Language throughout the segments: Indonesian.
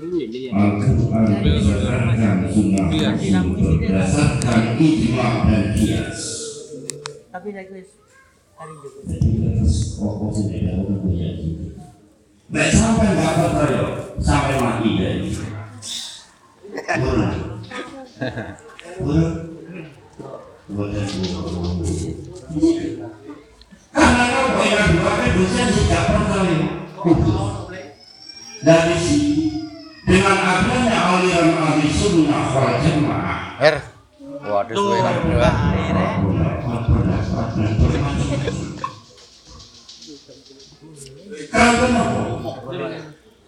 Al-Quran berdasarkan sunnah berdasarkan ijma dan kias. Tapi lagi. Nek sampai nggak percaya, sampai mati dari. Burung. Boleh burung. Karena kau banyak dua dosen tidak percaya. Dari sini dengan adanya aliran ahli sunnah wal jamaah. Her. Waduh, suwe kan berdua.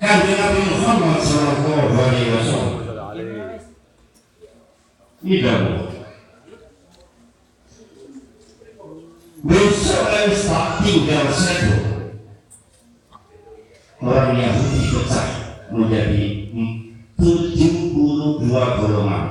Karena Nabi Muhammad Sallallahu Alaihi Wasallam. Tidak besok tak tinggal satu. Orang Yahudi pecah menjadi 72 golongan.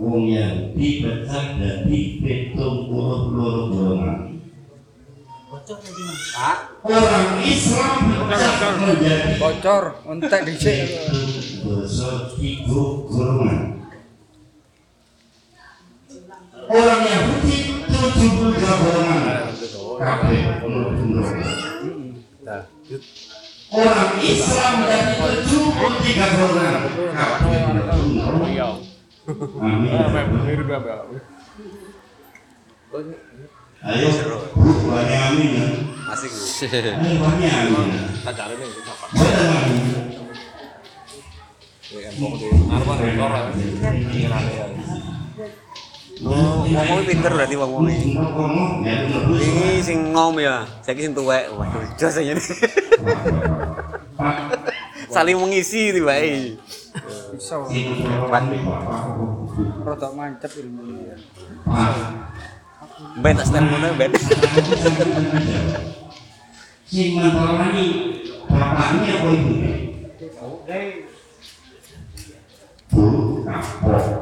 Wong Yahudi pecah jadi pitung puluh puluh golongan orang Islam pecah menjadi Bocor, entek dhisik. dosa tiga golongan. Orang Yahudi tujuh puluh dua golongan. Kabeh menurut Nah, orang Islam puluh tiga golongan Amin. Ayo, amin ya. Ayo amin. Amin. Oh, wong wong iki. Ngomong, ya, bener, Bu. Ini sing ngom ya, saiki sing tuwek. Waduh, jos nih. Saling mengisi tibae. Iso Pak. rada mancep ilmu ya. Ben tak ngono ben. Si mentorani bapaknya apa ibunya? Bu, kapok.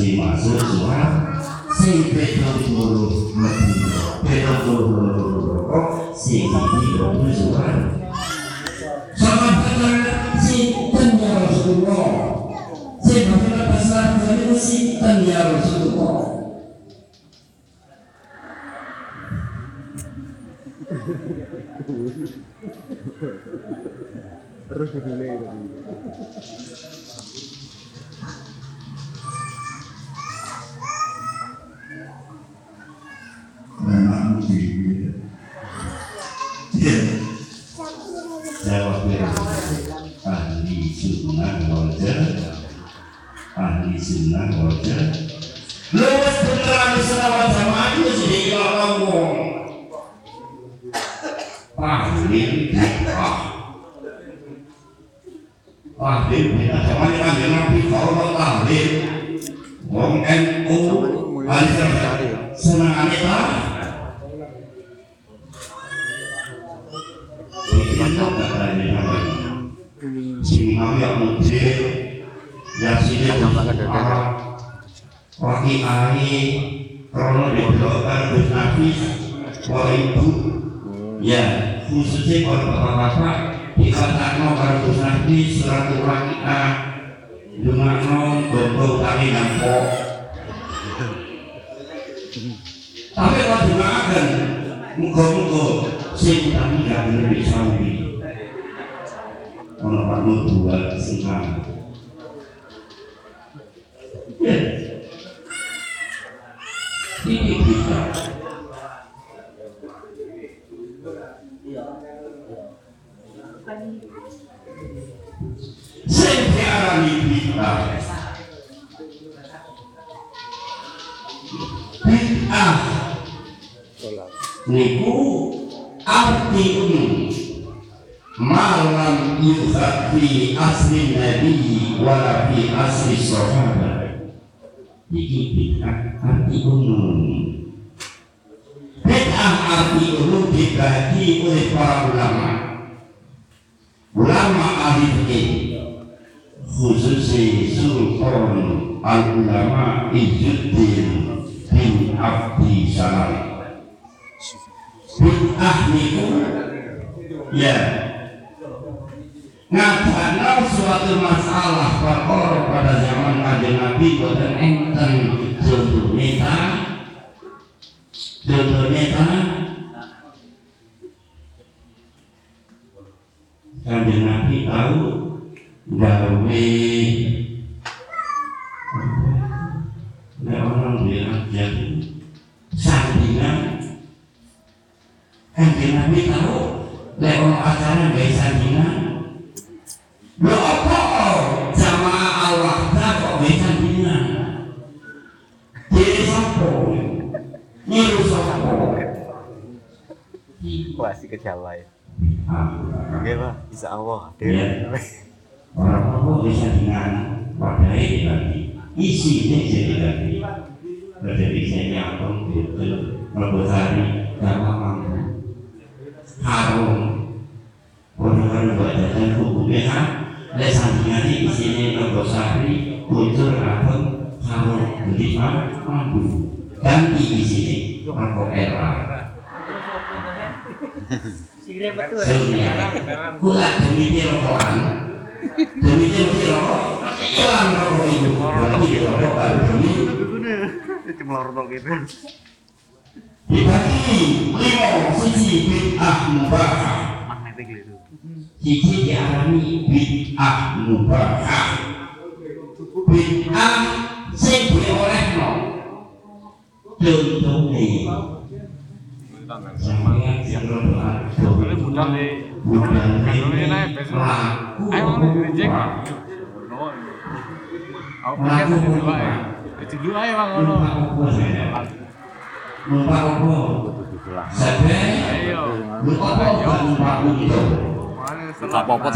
de Mazuzuá, sem pecado pecado sem pecado Mazuzuá. Sahabatana si tanya Rasulullah, si bagaimana pasal kami si tanya Rasulullah. Terus begitu sunnah wal jamaah. Lewat bener ahli sunnah wal jamaah itu sedikit orang ngomong. Ahli bid'ah. Ahli bid'ah. Zaman yang ada nabi kalau ahli. Wong NU. Senang ahli bid'ah. Simami yang mujib Yasini Waki Ari Krono diberlakukan Gus Nafis Wa Ibu. Ya khususnya kalau bapak-bapak Dikatakan kalau Gus Nafis Silaturahmi kita Dunganno Gombong kami nampok Tapi kalau dimakan Muka-muka Sing kami gak bener bisa ono Pak Nur dua singkang. Ini niku arti malam yuhad fi asli nabi wala fi asli sahabat iki bid'ah arti umum. Bid'ah arti umum dibagi oleh para ulama. Ulama ahli fikih khususnya sultan al ulama Izzuddin bin Abdi Salam. Bid'ah niku ya ngadana suatu masalah kanjeng Nabi boten enten contoh neta contoh neta kanjeng Nabi tahu? Gawe Nek orang bilang jadi sandingan Kanjeng Nabi tahu? Ono acara gawe sandingan Lho apa sandingan Jadi sapa Niru sapa Wah, ke Jawa ya. Oke, Pak. Insya Allah. Iya. Orang apa bisa dengan wadai dibagi. Isinya jadi dibagi. Jadi saya nyambung gitu Membesari Gama mampu Harum. Orang-orang buat jajan hukumnya kan Lesan ini isinya membesari Kuncur harum Harum Jadi mampu Ganti di sini Mampu era. Sebenarnya Kula demi rokokan Demi demi rokok itu Berarti baru demi Itu melorot gitu. Dibagi lima bid'ah mubahah Magnetik. Sisi dialami bid'ah Bid'ah sing diolehno Bukan Kadone naik besok. Ayo selat. apa-apa.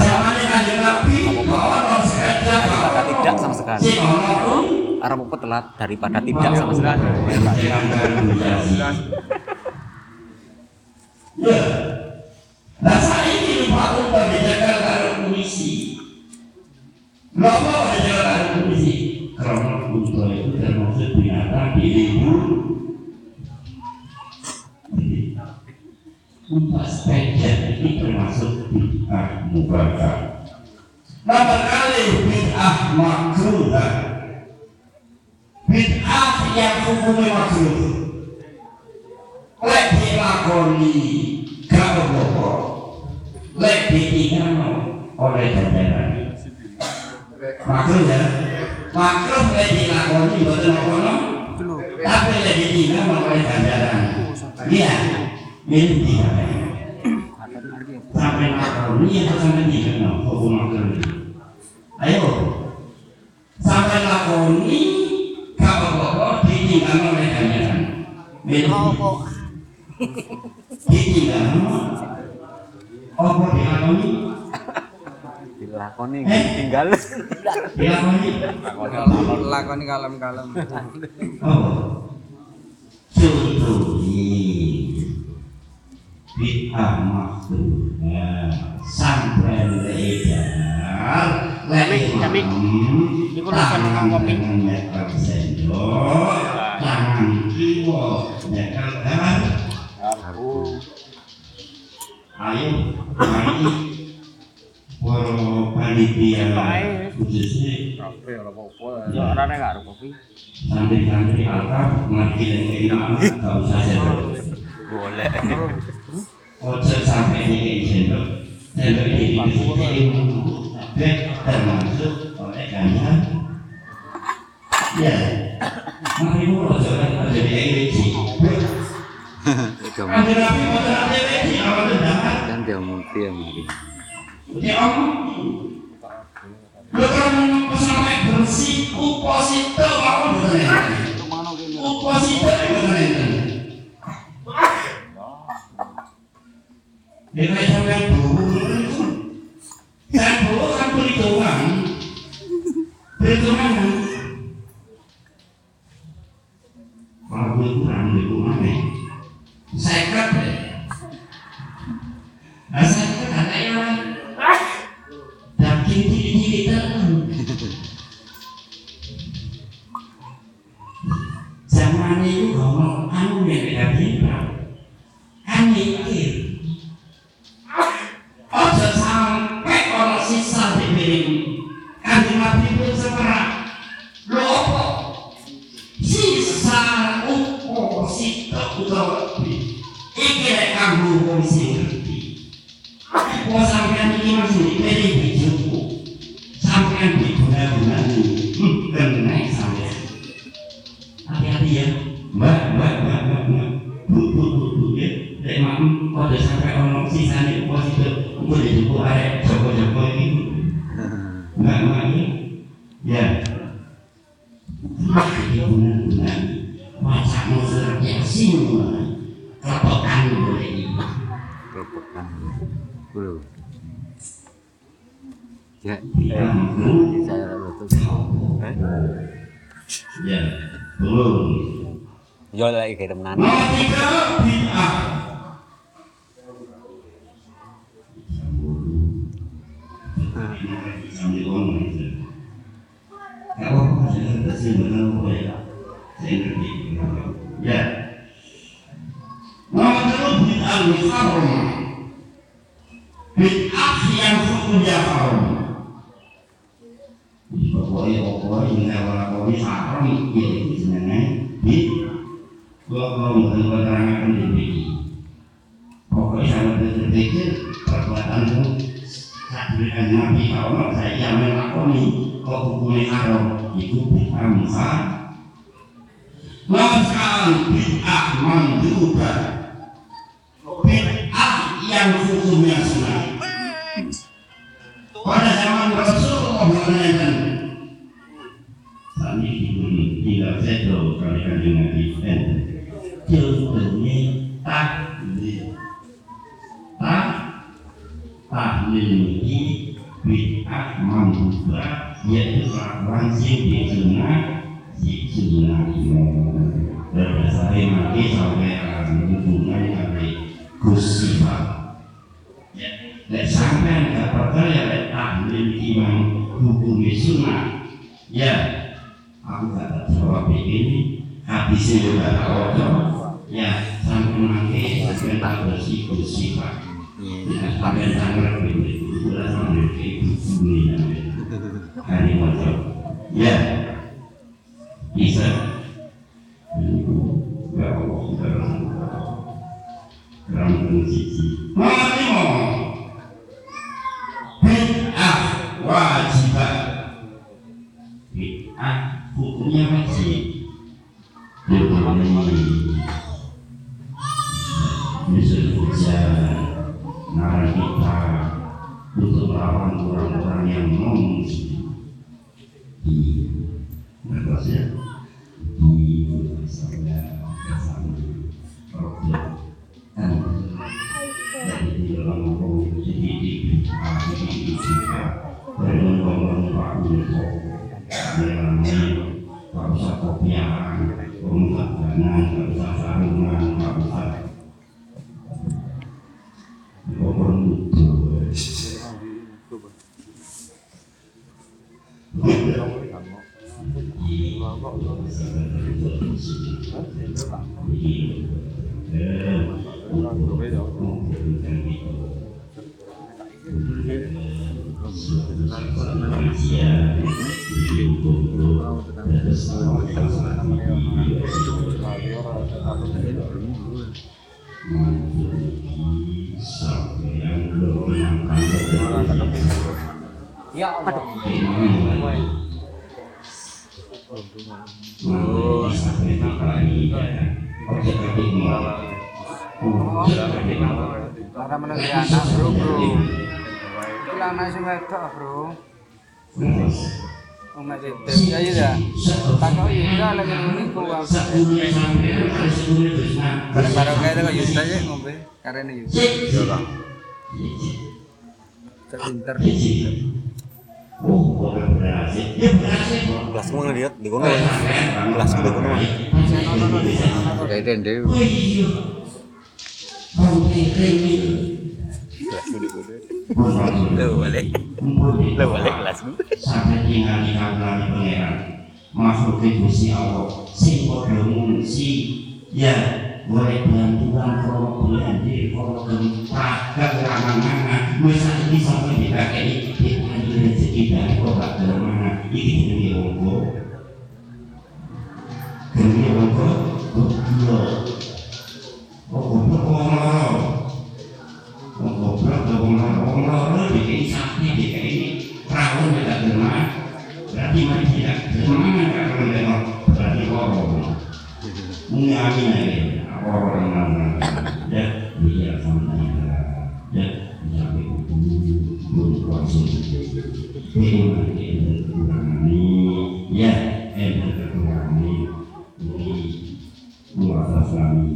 Sepeda Daripada tidak sama sekali. Arab apa telat daripada tidak sama sekali. Lek ditinggalno oleh ganjaran makruh ya? Makruh lek dilakoni mboten apa tapi lek ditinggalno oleh ganjaran iya. Ini tidak sampai lakoni atau sampai tinggalno hukum makruh ayo. Sampai lakoni gak apa-apa ditinggalno oleh ganjaran Apa? ditinggalno apa dilakoni? Dilakoni Eh? tinggal. dilakoni? Lakoni kalem-kalem. oh. Bid'ah makruhnya sampai lebar. Jamik, jamik. Iku kopi. nyekel sendok. Tangan kiwa nyekel ayo para panitia khususnya orangnya boleh ocer sampai ini iya. termasuk oleh ya mari Iya, mari. Ya, Om. Bukan pesantren bersih, zaman itu kalau anu yang tidak bina anu itu. kayak temenan. Nah. dengan Nabi kalau saya melakoni kok hukumnya haram itu bukan bisa Masal bid'ah mandubah Bid'ah yang hukumnya sunnah. tak mengubah yaitu langsung di sunnah di sunnah berdasarkan nanti sampai hubungan nanti kusifat ya dan sampai nggak percaya dan ahli imam hukumnya sunnah ya aku nggak tak jawab ini habisnya juga tak ya sampai nanti kita bersih kusifat Pakai tangan ini. Ya. lah Ya Allah. Oh, cara menunggu anak bro bro. Bilang nasi wedok bro. Umat itu ya ya. ya. Takau yuda lagi ngomongin kuwa. Baru-baru kayak takau yuda aja ngombe. Karena yuda. Iya, Terpinter. Terpinter. Ya kok. Kelasmu ngeliat di kono. Kelasmu di kono. Kayak tende. Kelasmu di kono. Lo balik. Lo balik kelasmu. sampai tinggal di kabupaten pangeran makhluk Gusti Allah sing padha ngungsi ya boleh bantuan kalau bulan di kalau gempa kekurangan wis saiki sampai dipakai di rezeki dari kok gak mana iki jenenge wonggo. Jenenge wonggo goblok oh goblok wong loro. Wong goblok wong loro. Wong loro bikin sakti bikin ini perahu tidak derma berarti mari tidak derma kalau tidak berarti korom mengamin aja orang mana ya dia sama ya sampai kumpul belum langsung memang ini ya enter kekurangan ini muasas kami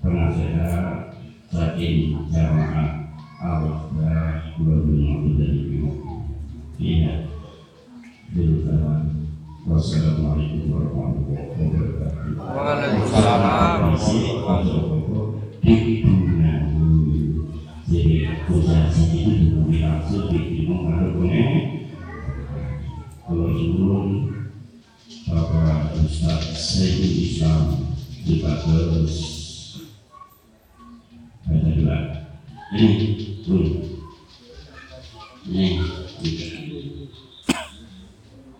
penasehat saking jamaah Allah dan belum dari Iya. Bilkawan. Wassalamualaikum warahmatullahi wabarakatuh. Waalaikumsalam.